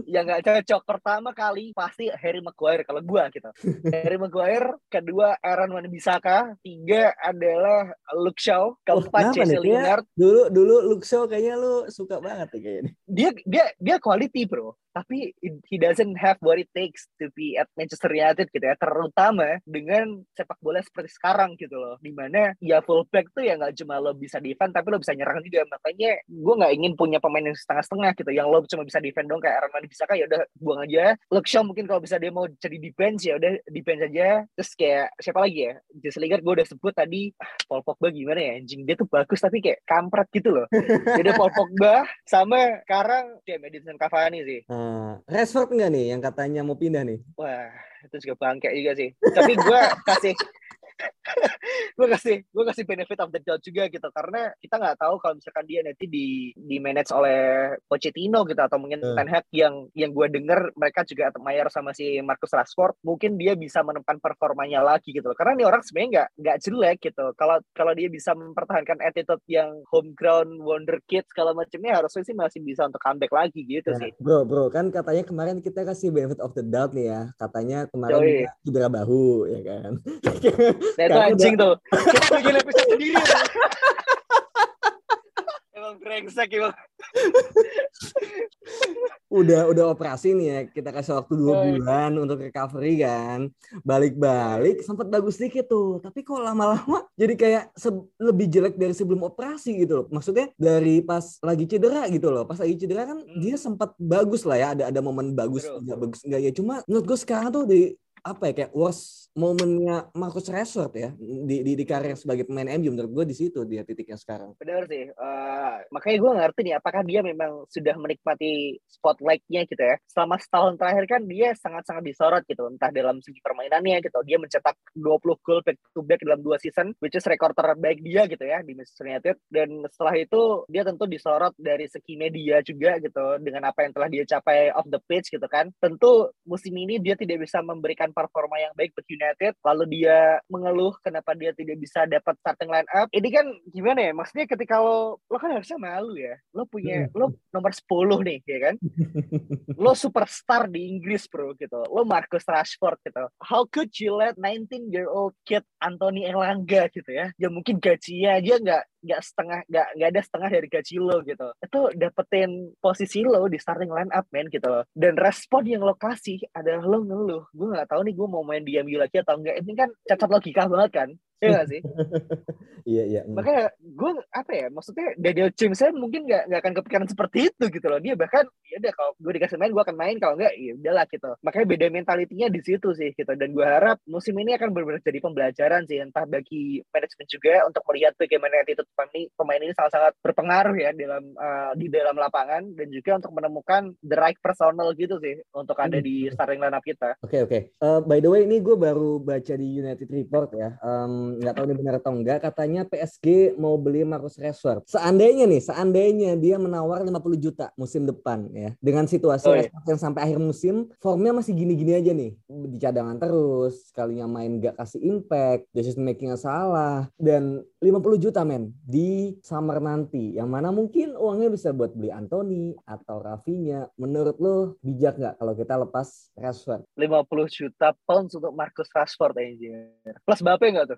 S1: yang gak cocok. Pertama kali pasti Harry Maguire. Kalau gue gitu. Harry Maguire, kedua Aaron Wan-Bissaka, tiga adalah Luke Shaw, keempat oh, Jesse Lingard.
S2: Dulu dulu Luke Shaw kayaknya lu suka banget ya kayaknya.
S1: Dia dia dia quality, Bro tapi he doesn't have what it takes to be at Manchester United gitu ya. Terutama dengan sepak bola seperti sekarang gitu loh. Di mana ya fullback tuh ya nggak cuma lo bisa defend tapi lo bisa nyerang juga. Makanya gue nggak ingin punya pemain yang setengah-setengah gitu. Yang lo cuma bisa defend dong kayak Armani bisa ya udah buang aja. Shaw mungkin kalau bisa dia mau jadi defense ya udah defense aja. Terus kayak siapa lagi ya? Jesse Lingard gue udah sebut tadi ah, Paul Pogba gimana ya? Anjing dia tuh bagus tapi kayak kampret gitu loh. Jadi Paul Pogba sama sekarang kayak Madison Cavani sih.
S2: Hmm. Uh, Rashford enggak nih yang katanya mau pindah nih?
S1: Wah, itu juga bangke juga sih. Tapi gue kasih gue kasih gue kasih benefit of the doubt juga gitu karena kita nggak tahu kalau misalkan dia nanti di di manage oleh Pochettino gitu atau mungkin hmm. Ten Hag yang yang gue denger mereka juga mayor sama si Marcus Rashford mungkin dia bisa menemukan performanya lagi gitu. Karena ini orang sebenarnya nggak nggak jelek gitu. Kalau kalau dia bisa mempertahankan attitude yang home ground wonder kid segala macamnya harusnya sih masih bisa untuk comeback lagi gitu nah, sih.
S2: Bro bro kan katanya kemarin kita kasih benefit of the doubt nih ya. Katanya kemarin cedera bahu ya kan
S1: Nah itu anjing tuh. Kita bikin episode sendiri. Emang brengsek emang.
S2: udah udah operasi nih ya. Kita kasih waktu dua bulan untuk recovery kan. Balik-balik sempat bagus dikit tuh. Tapi kok lama-lama jadi kayak lebih jelek dari sebelum operasi gitu loh. Maksudnya dari pas lagi cedera gitu loh. Pas lagi cedera kan hmm. dia sempat bagus lah ya. Ada ada momen bagus nggak bagus nggak. Ya cuma menurut gue sekarang tuh di apa ya kayak worst momennya Marcus Rashford ya di, di di karir sebagai pemain MU menurut gue di situ dia titiknya sekarang.
S1: Benar sih. Uh, makanya gue ngerti nih apakah dia memang sudah menikmati spotlightnya gitu ya. Selama setahun terakhir kan dia sangat-sangat disorot gitu entah dalam segi permainannya gitu. Dia mencetak 20 gol back to back dalam dua season which is rekor terbaik dia gitu ya di Manchester United dan setelah itu dia tentu disorot dari segi media juga gitu dengan apa yang telah dia capai off the pitch gitu kan. Tentu musim ini dia tidak bisa memberikan performa yang baik buat United lalu dia mengeluh kenapa dia tidak bisa dapat starting line up. Ini kan gimana ya maksudnya ketika lo lo kan harusnya malu ya. Lo punya hmm. lo nomor 10 nih ya kan? Lo superstar di Inggris bro gitu. Lo Marcus Rashford gitu. How could you let 19 year old kid Anthony Elanga gitu ya? Ya mungkin gajinya aja nggak nggak setengah nggak nggak ada setengah dari gaji lo gitu. Itu dapetin posisi lo di starting line up men gitu loh. Dan respon yang lo kasih adalah lo ngeluh. Gue nggak tahu nih gue mau main di MU lagi atau enggak ini kan cacat logika banget kan Iya gak sih?
S2: iya iya.
S1: Makanya gue apa ya maksudnya Daniel saya mungkin nggak nggak akan kepikiran seperti itu gitu loh. Dia bahkan ya udah kalau gue dikasih main gue akan main kalau enggak ya udahlah gitu. Makanya beda mentalitinya di situ sih gitu. Dan gue harap musim ini akan benar-benar jadi pembelajaran sih entah bagi manajemen juga untuk melihat bagaimana attitude pemain ini, pemain ini sangat-sangat berpengaruh ya dalam uh, di dalam lapangan dan juga untuk menemukan the right personal gitu sih untuk ada di hmm. starting lineup kita.
S2: Oke okay, oke. Okay. Uh, eh, by the way ini gue baru baca di United Report ya. Um, nggak tahu ini benar atau enggak katanya PSG mau beli Marcus Rashford. Seandainya nih, seandainya dia menawar 50 juta musim depan ya. Dengan situasi
S1: Oh, iya.
S2: Yang sampai akhir musim formnya masih gini-gini aja nih. Di cadangan terus, sekalinya main gak kasih impact, decision makingnya salah dan 50 juta men di summer nanti yang mana mungkin uangnya bisa buat beli Anthony atau Rafinya menurut lo bijak nggak kalau kita lepas Rashford
S1: 50 juta pounds untuk Marcus Rashford anjir. Plus Mbappe nggak tuh?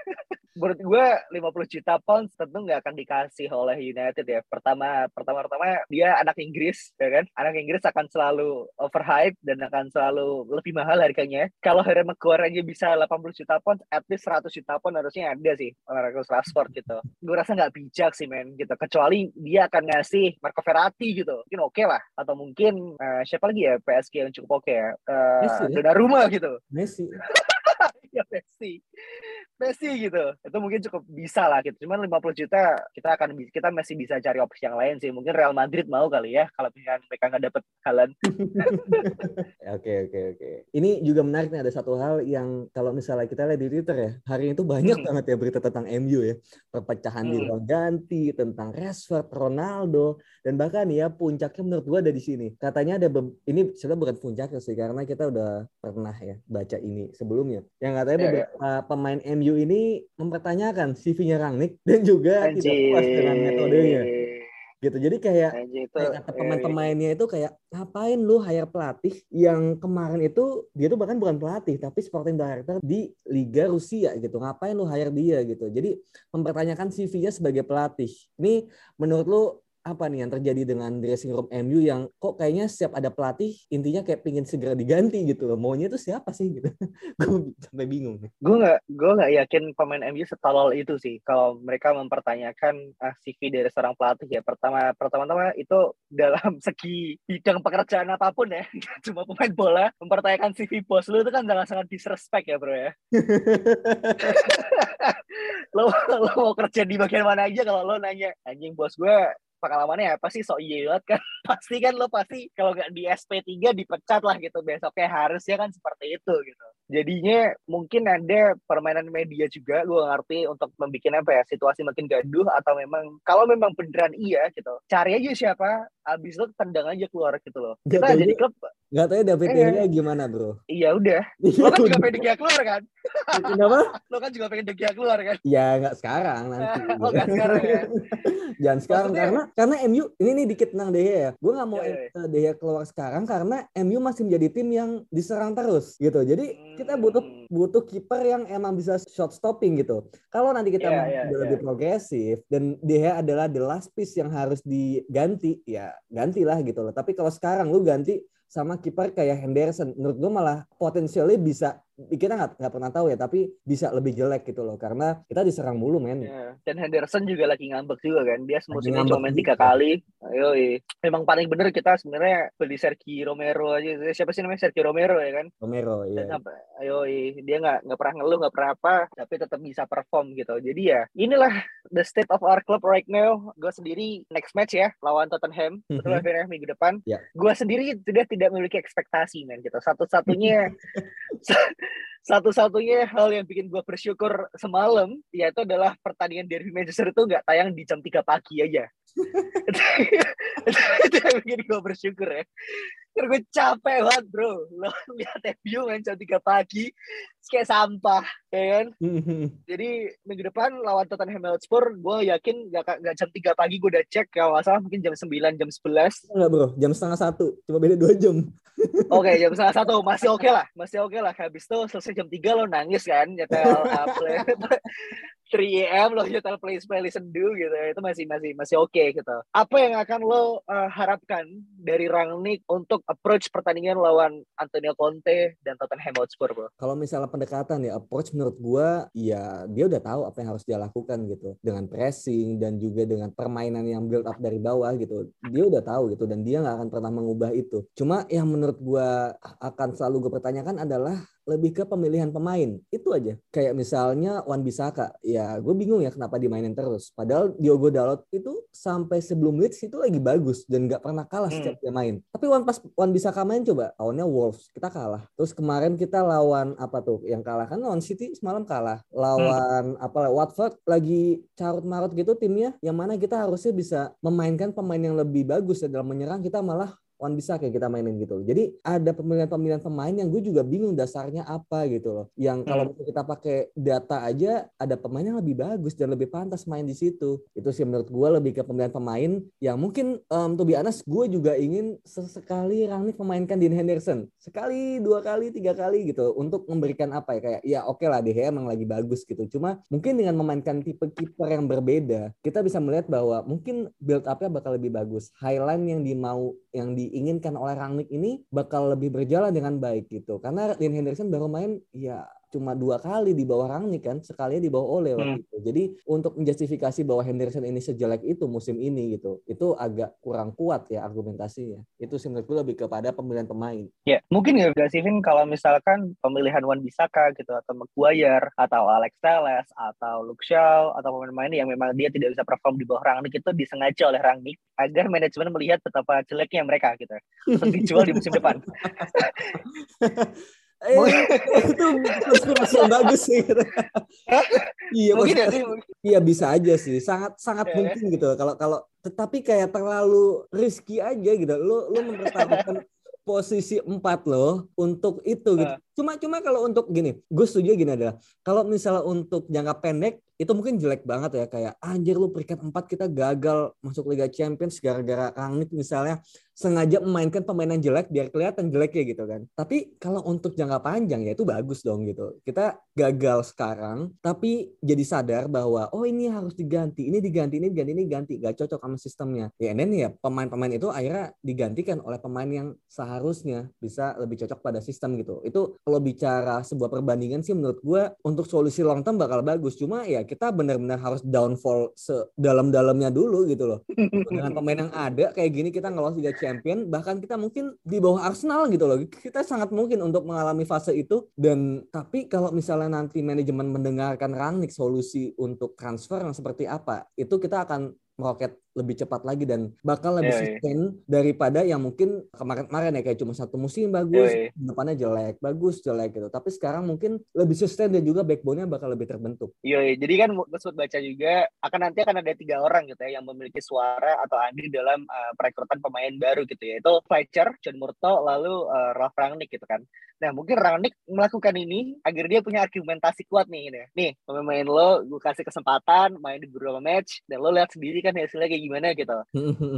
S1: Menurut gue 50 juta pounds tentu nggak akan dikasih oleh United ya. Pertama, pertama, pertama dia anak Inggris, ya kan? Anak Inggris akan selalu overhype dan akan selalu lebih mahal harganya. Kalau Harry Maguire aja bisa 80 juta pounds, at least 100 juta pounds harusnya ada sih Marcus Rashford gitu. Gue rasa nggak bijak sih men gitu. Kecuali dia akan ngasih Marco Verratti gitu, mungkin oke lah. Atau mungkin eh, siapa lagi ya PSG yang cukup oke ya? Eh,
S2: Messi ya?
S1: Donnarumma gitu.
S2: Messi
S1: ya Messi Messi gitu itu mungkin cukup bisa lah gitu cuman 50 juta kita akan kita masih bisa cari opsi yang lain sih mungkin Real Madrid mau kali ya kalau misalkan mereka nggak dapet Haaland
S2: Oke oke oke. Ini juga menarik nih ada satu hal yang kalau misalnya kita lihat di Twitter ya hari itu banyak
S1: Hmm.
S2: banget ya berita tentang MU ya perpecahan di
S1: Hmm.
S2: ruang ganti tentang Rashford, Ronaldo dan bahkan ya puncaknya menurut gua ada di sini. Katanya ada ini sebenarnya bukan puncaknya sih karena kita udah pernah ya baca ini sebelumnya. Yang katanya
S1: Ya, ya.
S2: beberapa pemain MU ini mempertanyakan CV-nya Rangnick dan juga tidak puas dengan metodenya. Gitu. Jadi kayak
S1: Anjir, itu
S2: kayak kata
S1: eh,
S2: pemain-pemainnya itu kayak ngapain lu hire pelatih yang kemarin itu dia tuh bahkan bukan pelatih tapi sporting director di Liga Rusia gitu. Ngapain lu hire dia? Gitu. Jadi mempertanyakan CV-nya sebagai pelatih. Ini menurut lu apa nih yang terjadi dengan dressing room MU yang kok kayaknya setiap ada pelatih intinya kayak pingin segera diganti gitu loh. Maunya itu siapa sih gitu? Gue sampai bingung
S1: gue nggak gue nggak yakin pemain MU setolol itu sih. Kalau mereka mempertanyakan ah, CV dari seorang pelatih ya. Pertama pertama-tama itu dalam segi bidang pekerjaan apa pun ya cuma pemain bola mempertanyakan CV bos lu itu kan sangat sangat disrespect ya bro ya. Lo lo mau kerja di bagian mana aja? Kalau lo nanya anjing bos gue pengalamannya apa sih? Iya banget kan. Pasti kan lo pasti kalau nggak di SP3 dipecat lah gitu. Besoknya harusnya kan seperti itu gitu jadinya mungkin ada permainan media juga gue ngerti untuk membuat apa ya situasi makin gaduh atau memang kalau memang beneran iya gitu cari aja siapa abis itu tendang aja keluar gitu loh. Kita
S2: Jatuhnya-
S1: jadi klub.
S2: nggak tahu ya David
S1: Eh.
S2: De Gea gimana bro.
S1: Iya udah. Lo kan juga pengen Gea keluar kan?
S2: Kenapa?
S1: Lo kan juga pengen Gea keluar kan?
S2: Ya nggak sekarang nanti.
S1: Oh, nggak sekarang ya?
S2: Jangan sekarang
S1: Maksudnya-
S2: karena karena MU ini nih dikit tentang De Gea ya. Gue nggak mau
S1: Iya, iya,
S2: eh, Gea keluar sekarang karena MU masih menjadi tim yang diserang terus gitu. Jadi kita butuh
S1: Hmm.
S2: butuh kiper yang emang bisa shot stopping gitu. Kalau nanti kita mau
S1: iya, iya.
S2: lebih progresif dan Gea adalah the last piece yang harus diganti, ya gantilah gitu loh. Tapi kalau sekarang lu ganti sama kiper kayak Henderson, menurut gue malah potensialnya bisa kita nggak nggak pernah tahu ya, tapi bisa lebih jelek gitu loh karena kita diserang mulu men.
S1: Iya. Dan Henderson juga lagi ngambek juga kan. Dia
S2: ngambek
S1: cuma main tiga kali. Ayo, memang paling bener kita sebenarnya beli Sergio Romero aja. Siapa sih namanya Sergio Romero ya kan?
S2: Romero
S1: Dan
S2: ya.
S1: apa- Ayo, dia nggak nggak pernah ngeluh, nggak pernah apa, tapi tetap bisa perform gitu. Jadi ya, inilah the state of our club right now. Gue sendiri next match ya lawan Tottenham,
S2: Mhm.
S1: akhirnya minggu depan.
S2: Ya.
S1: Gue sendiri sudah tidak memiliki ekspektasi men gitu. Satu-satunya satu-satunya hal yang bikin gue bersyukur semalam yaitu adalah pertandingan derby Manchester itu nggak tayang di jam 3 pagi aja. Itu yang bikin gue bersyukur ya. Karena gue capek banget bro. Lo lihat MU main jam 3 pagi kayak sampah ya kan. Jadi minggu depan lawan Tottenham Hotspur gue yakin gak, gak jam 3 pagi gue udah cek kalau nggak salah mungkin jam 9 jam 11
S2: Enggak bro, jam setengah satu, cuma beda dua jam.
S1: Oke jam setengah satu masih oke lah masih oke lah habis itu selesai jam 3 lo nangis kan nyetel 3 am lo nyetel play play listen do gitu itu masih masih masih oke gitu apa yang akan lo uh, harapkan dari Rangnick untuk approach pertandingan lawan Antonio Conte dan Tottenham Hotspur bro
S2: Kalau misalnya pendekatan ya approach menurut gua ya dia udah tahu apa yang harus dia lakukan gitu dengan pressing dan juga dengan permainan yang build up dari bawah gitu. Dia udah tahu gitu dan dia nggak akan pernah mengubah itu. Cuma yang menurut gua akan selalu gue pertanyakan adalah lebih ke pemilihan pemain itu aja kayak misalnya Wan Bisaka ya gue bingung ya kenapa dimainin terus. Padahal Diogo Dalot itu sampai sebelum Leeds itu lagi bagus dan nggak pernah kalah hmm. setiap dia main. Tapi Wan pas Wan bisa main coba lawannya Wolves kita kalah. Terus kemarin kita lawan apa tuh yang kalah kan lawan City semalam kalah. Lawan hmm. apa Watford lagi carut marut gitu timnya yang mana kita harusnya bisa memainkan pemain yang lebih bagus ya dalam menyerang kita malah Wan bisa kayak kita mainin gitu. Jadi ada pemilihan-pemilihan pemain yang gue juga bingung dasarnya apa gitu loh. Yang kalau hmm. kita pakai data aja ada pemain yang lebih bagus dan lebih pantas main di situ. Itu sih menurut gue lebih ke pemilihan pemain yang mungkin um, to be honest gue juga ingin sesekali Rangnick memainkan Dean Henderson. Sekali, dua kali, tiga kali gitu untuk memberikan apa ya kayak ya oke okay lah DH emang lagi bagus gitu. Cuma mungkin dengan memainkan tipe kiper yang berbeda kita bisa melihat bahwa mungkin build up-nya bakal lebih bagus. Highline yang dimau yang di diinginkan oleh Rangnick ini bakal lebih berjalan dengan baik gitu. Karena Dean Henderson baru main ya cuma dua kali di bawah Rangnick kan, sekali di bawah Ole waktu hmm. itu. Jadi untuk menjustifikasi bahwa Henderson ini sejelek itu musim ini gitu, itu agak kurang kuat ya argumentasinya. Itu sih menurutku lebih kepada pemilihan pemain.
S1: Ya, mungkin ya gak sih kalau misalkan pemilihan Wan Bisaka gitu atau Maguire atau Alex Telles atau Luke Shaw atau pemain-pemain yang memang dia tidak bisa perform di bawah Rangnick itu disengaja oleh Rangnick agar manajemen melihat betapa jeleknya mereka gitu untuk dijual di musim depan.
S2: Eh, itu konspirasi yang bagus sih. iya, mungkin ya sih. Iya bisa aja sih. Sangat sangat yeah. mungkin gitu. Kalau kalau tetapi kayak terlalu risky aja gitu. Lu lu mempertaruhkan posisi empat loh untuk itu gitu. Cuma cuma kalau untuk gini, gue setuju gini adalah kalau misalnya untuk jangka pendek itu mungkin jelek banget ya kayak anjir lu peringkat empat kita gagal masuk Liga Champions gara-gara Rangnick misalnya sengaja memainkan pemain yang jelek biar kelihatan jelek ya gitu kan. Tapi kalau untuk jangka panjang ya itu bagus dong gitu. Kita gagal sekarang tapi jadi sadar bahwa oh ini harus diganti, ini diganti, ini diganti, ini ganti, gak cocok sama sistemnya. Ya dan ya pemain-pemain itu akhirnya digantikan oleh pemain yang seharusnya bisa lebih cocok pada sistem gitu. Itu kalau bicara sebuah perbandingan sih menurut gue untuk solusi long term bakal bagus. Cuma ya kita benar-benar harus downfall sedalam-dalamnya dulu gitu loh. Dengan pemain yang ada kayak gini kita Liga Champions champion bahkan kita mungkin di bawah Arsenal gitu loh kita sangat mungkin untuk mengalami fase itu dan tapi kalau misalnya nanti manajemen mendengarkan Rangnick solusi untuk transfer yang seperti apa itu kita akan meroket lebih cepat lagi dan bakal lebih yeah, sustain yeah. daripada yang mungkin kemarin-kemarin ya kayak cuma satu musim bagus, yeah, yeah. depannya jelek, bagus jelek gitu. Tapi sekarang mungkin lebih sustain dan juga backbone-nya bakal lebih terbentuk.
S1: Iya, yeah, jadi kan gue sempat baca juga akan nanti akan ada tiga orang gitu ya yang memiliki suara atau andil dalam uh, perekrutan pemain baru gitu ya. Itu Fletcher, John Murto, lalu uh, Ralf Rangnick gitu kan. Nah, mungkin Rangnick melakukan ini agar dia punya argumentasi kuat nih. Nih, nih pemain lo gue kasih kesempatan main di beberapa match dan lo lihat sendiri kan hasilnya kayak gimana gitu.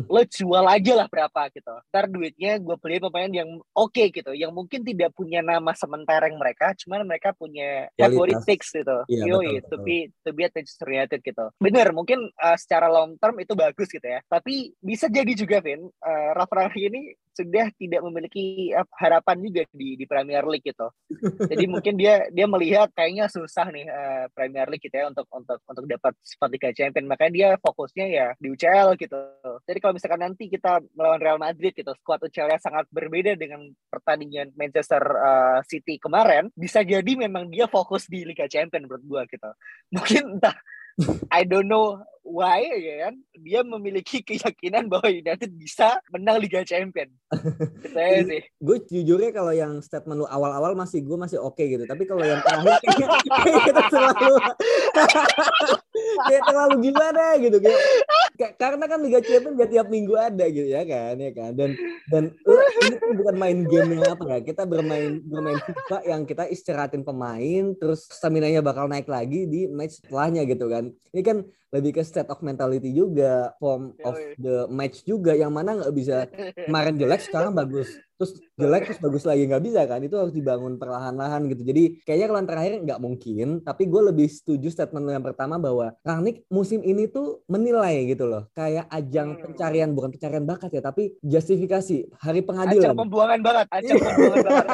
S1: lo jual aja lah berapa gitu. Ntar duitnya gue beli pemain yang oke okay, gitu, yang mungkin tidak punya nama sementereng mereka, cuman mereka punya favorites gitu. Iya, Yo, to be to be Manchester United gitu. Bener, mungkin uh, secara long term itu bagus gitu ya. Tapi bisa jadi juga, Vin, uh, Rafa ini sudah tidak memiliki harapan juga di di Premier League gitu. Jadi mungkin dia dia melihat kayaknya susah nih uh, Premier League gitu ya untuk untuk untuk dapat spot Liga Champion. Makanya dia fokusnya ya di UCL gitu. Jadi kalau misalkan nanti kita melawan Real Madrid gitu, skuad UCL sangat berbeda dengan pertandingan Manchester uh, City kemarin, bisa jadi memang dia fokus di Liga Champion menurut gua gitu. Mungkin entah I don't know why ya kan dia memiliki keyakinan bahwa United bisa menang Liga Champion. Saya sih.
S2: Gue jujurnya kalau yang statement lu awal-awal masih gue masih oke okay gitu. Tapi kalau yang terakhir kayak kita terlalu kayak terlalu gimana gitu kayak, karena kan Liga Champion gak tiap minggu ada gitu ya kan ya kan dan dan uh, ini kan bukan main game yang apa ya kita bermain bermain FIFA yang kita istirahatin pemain terus stamina nya bakal naik lagi di match setelahnya gitu kan ini kan lebih ke state of mentality juga, form of the match juga yang mana nggak bisa kemarin jelek sekarang bagus, terus jelek terus bagus lagi nggak bisa kan? Itu harus dibangun perlahan-lahan gitu. Jadi kayaknya kalau terakhir nggak mungkin, tapi gue lebih setuju statement yang pertama bahwa Rangnick musim ini tuh menilai gitu loh, kayak ajang hmm. pencarian bukan pencarian bakat ya, tapi justifikasi hari pengadilan.
S1: Ajang pembuangan bakat, ajang pembuangan bakat.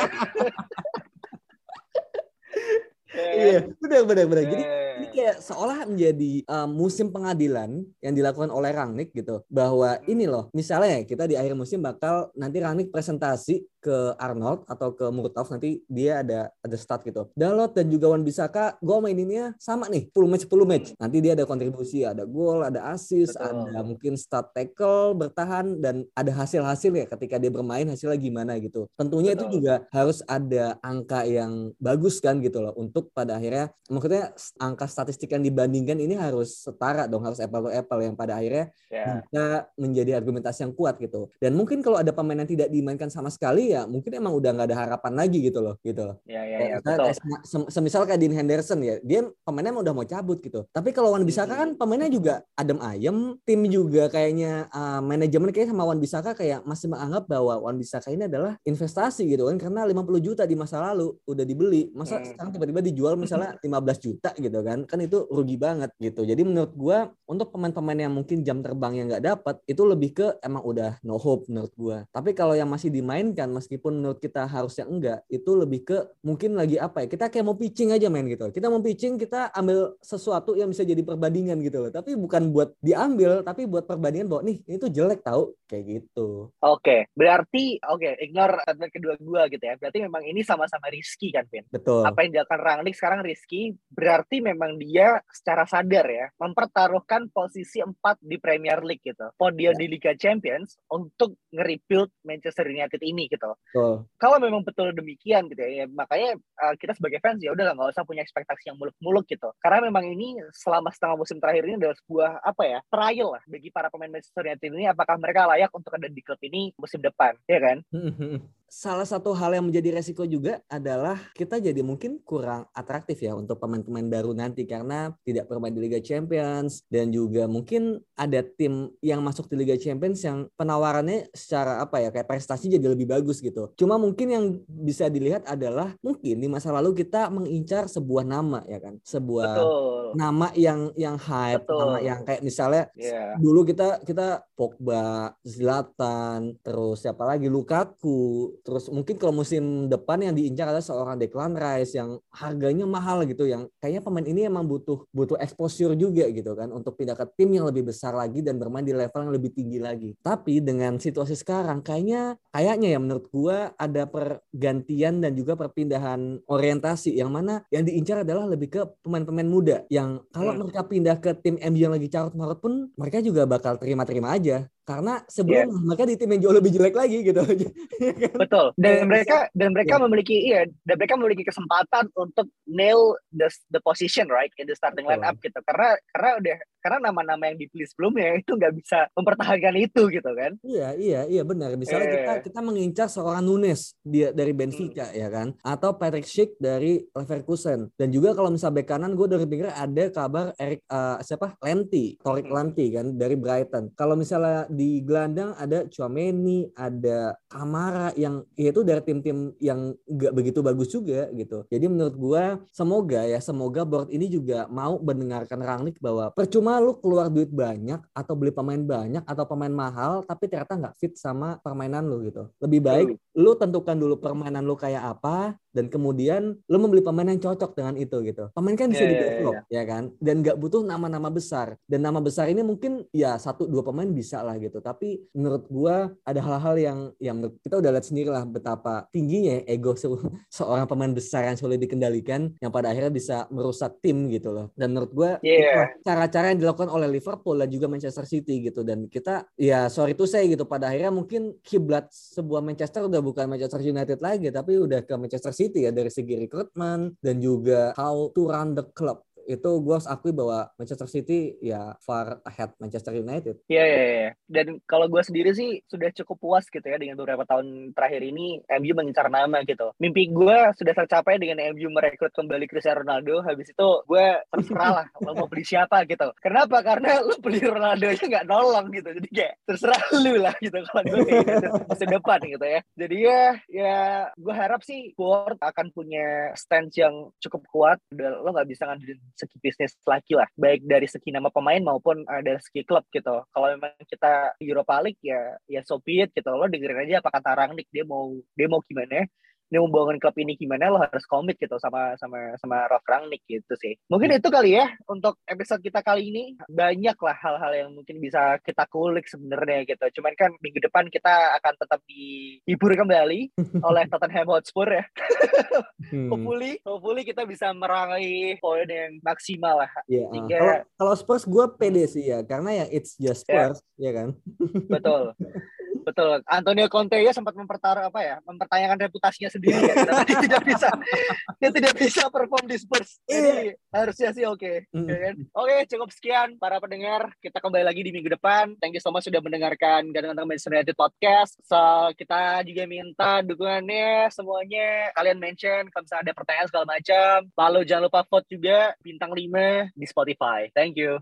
S2: iya, benar benar benar. Jadi ini kayak seolah menjadi uh, musim pengadilan yang dilakukan oleh Rangnick gitu. Bahwa ini loh, misalnya kita di akhir musim bakal nanti Rangnick presentasi ke Arnold atau ke Murtauf nanti dia ada ada start gitu. Dalot dan juga Wan Bisaka gue maininnya sama nih, full match 10 match. Nanti dia ada kontribusi, ada gol, ada assist, Betul. ada mungkin start tackle, bertahan dan ada hasil-hasil ya ketika dia bermain hasilnya gimana gitu. Tentunya Betul. itu juga harus ada angka yang bagus kan gitu loh untuk pada akhirnya maksudnya angka statistik yang dibandingkan ini harus setara dong, harus apple to apple yang pada akhirnya yeah. bisa menjadi argumentasi yang kuat gitu. Dan mungkin kalau ada pemain yang tidak dimainkan sama sekali ya mungkin emang udah nggak ada harapan lagi gitu loh gitu
S1: ya, ya, ya, betul.
S2: semisal kayak Dean Henderson ya dia pemainnya udah mau cabut gitu tapi kalau Wan Bisaka kan pemainnya juga adem ayem tim juga kayaknya uh, manajemen kayak sama Wan Bisaka kayak masih menganggap bahwa Wan Bisaka ini adalah investasi gitu kan karena 50 juta di masa lalu udah dibeli masa hmm. sekarang tiba-tiba dijual misalnya 15 juta gitu kan kan itu rugi banget gitu. Jadi menurut gua untuk pemain-pemain yang mungkin jam terbang yang nggak dapat itu lebih ke emang udah no hope menurut gua. Tapi kalau yang masih dimainkan meskipun menurut kita harusnya enggak itu lebih ke mungkin lagi apa ya kita kayak mau pitching aja main gitu. Kita mau pitching kita ambil sesuatu yang bisa jadi perbandingan gitu loh. Tapi bukan buat diambil tapi buat perbandingan bahwa nih itu jelek tahu kayak gitu.
S1: Oke okay. berarti oke okay, ignore statement kedua gua gitu ya. Berarti memang ini sama-sama risky kan Vin?
S2: Betul.
S1: Apa yang dilakukan Rangnick sekarang risky berarti memang dia secara sadar ya mempertaruhkan posisi 4 di Premier League gitu podium ya. di Liga Champions untuk nge-rebuild Manchester United ini gitu Betul. Kalau memang betul demikian gitu ya, ya makanya uh, kita sebagai fans ya udah nggak usah punya ekspektasi yang muluk-muluk gitu. Karena memang ini selama setengah musim terakhir ini adalah sebuah apa ya trial lah bagi para pemain Manchester United ini apakah mereka layak untuk ada di klub ini musim depan, ya kan?
S2: salah satu hal yang menjadi resiko juga adalah kita jadi mungkin kurang atraktif ya untuk pemain-pemain baru nanti karena tidak bermain di Liga Champions dan juga mungkin ada tim yang masuk di Liga Champions yang penawarannya secara apa ya kayak prestasi jadi lebih bagus gitu. Cuma mungkin yang bisa dilihat adalah mungkin di masa lalu kita mengincar sebuah nama ya kan, sebuah Betul. nama yang yang hype, Betul. nama yang kayak misalnya yeah. dulu kita kita Pogba, Zlatan, terus siapa lagi Lukaku, terus mungkin kalau musim depan yang diincar adalah seorang Declan Rice yang harganya mahal gitu yang kayaknya pemain ini emang butuh butuh exposure juga gitu kan untuk pindah ke tim yang lebih besar lagi dan bermain di level yang lebih tinggi lagi. Tapi dengan situasi sekarang kayaknya kayaknya ya menurut gua ada pergantian dan juga perpindahan orientasi yang mana yang diincar adalah lebih ke pemain-pemain muda yang kalau hmm. mereka pindah ke tim MU yang lagi carut marut pun mereka juga bakal terima-terima aja karena sebelum yeah. mereka di tim yang jauh lebih jelek lagi gitu.
S1: Betul. Dan mereka dan mereka yeah. memiliki iya dan mereka memiliki kesempatan untuk nail the the position right in the starting lineup gitu. Karena karena udah karena nama-nama yang dipilih sebelumnya itu nggak bisa mempertahankan itu gitu kan.
S2: Iya, iya, iya benar. Misalnya yeah. kita kita mengincar seorang Nunes dia dari Benfica hmm. ya kan atau Patrick Schick dari Leverkusen. Dan juga kalau misalnya bek kanan gue dari dengar ada kabar Eric uh, siapa? Lenti, Torik hmm. Lenti kan dari Brighton. Kalau misalnya di gelandang ada Chouameni, ada Kamara yang ya itu dari tim-tim yang nggak begitu bagus juga gitu. Jadi menurut gua semoga ya semoga board ini juga mau mendengarkan Rangnick bahwa percuma lu keluar duit banyak atau beli pemain banyak atau pemain mahal tapi ternyata nggak fit sama permainan lu gitu. Lebih baik lu tentukan dulu permainan lu kayak apa dan kemudian lo membeli pemain yang cocok dengan itu gitu. Pemain kan bisa yeah, iya, develop yeah, yeah. ya kan dan nggak butuh nama-nama besar dan nama besar ini mungkin ya satu dua pemain bisa lah gitu. Tapi menurut gua ada hal-hal yang yang kita udah lihat sendiri lah betapa tingginya ego se seorang pemain besar yang sulit dikendalikan yang pada akhirnya bisa merusak tim gitu loh. Dan menurut gua yeah. cara-cara yang dilakukan oleh Liverpool dan juga Manchester City gitu dan kita ya sorry tuh saya gitu pada akhirnya mungkin kiblat sebuah Manchester udah bukan Manchester United lagi tapi udah ke Manchester City ya dari segi rekrutmen dan juga how to run the club itu gue harus akui bahwa Manchester City ya far ahead Manchester United.
S1: Iya iya iya. Dan kalau gue sendiri sih sudah cukup puas gitu ya dengan beberapa tahun terakhir ini MU mengincar nama gitu. Mimpi gue sudah tercapai dengan MU merekrut kembali Cristiano Ronaldo. Habis itu gue terserah lah lo mau beli siapa gitu. Kenapa? Karena lo beli Ronaldo nya nggak nolong gitu. Jadi kayak terserah lu lah gitu kalau gue gitu masa depan gitu ya. Jadi ya ya gue harap sih Board akan punya stance yang cukup kuat. Lo nggak bisa ngandelin segi bisnis lagi lah. Baik dari segi nama pemain maupun uh, dari segi klub gitu. Kalau memang kita Europa League ya ya so be it gitu. Lo dengerin aja apa kata Rangnick. Dia mau dia mau gimana ini membangun klub ini gimana lo harus komit gitu sama sama sama Ralf Rangnick gitu sih. Mungkin itu kali ya untuk episode kita kali ini banyak lah hal-hal yang mungkin bisa kita kulik sebenarnya gitu. Cuman kan minggu depan kita akan tetap dihibur kembali oleh Tottenham Hotspur ya. hmm. hopefully, hopefully kita bisa meraih poin yang maksimal lah.
S2: Yeah, iya, uh, kalau Spurs gue pede sih ya karena ya it's just iya. Spurs yeah. ya kan.
S1: Betul. Betul. Antonio Conte ya sempat mempertaruh apa ya, mempertanyakan reputasinya sendiri ya. dia tidak bisa dia tidak bisa perform di Spurs. Jadi yeah. harusnya sih oke. Okay. Mm. Ya kan? Oke, okay, cukup sekian para pendengar. Kita kembali lagi di minggu depan. Thank you so much sudah mendengarkan Ganteng Manchester United Podcast. So, kita juga minta dukungannya semuanya. Kalian mention kalau misalnya ada pertanyaan segala macam. Lalu jangan lupa vote juga bintang 5 di Spotify. Thank you.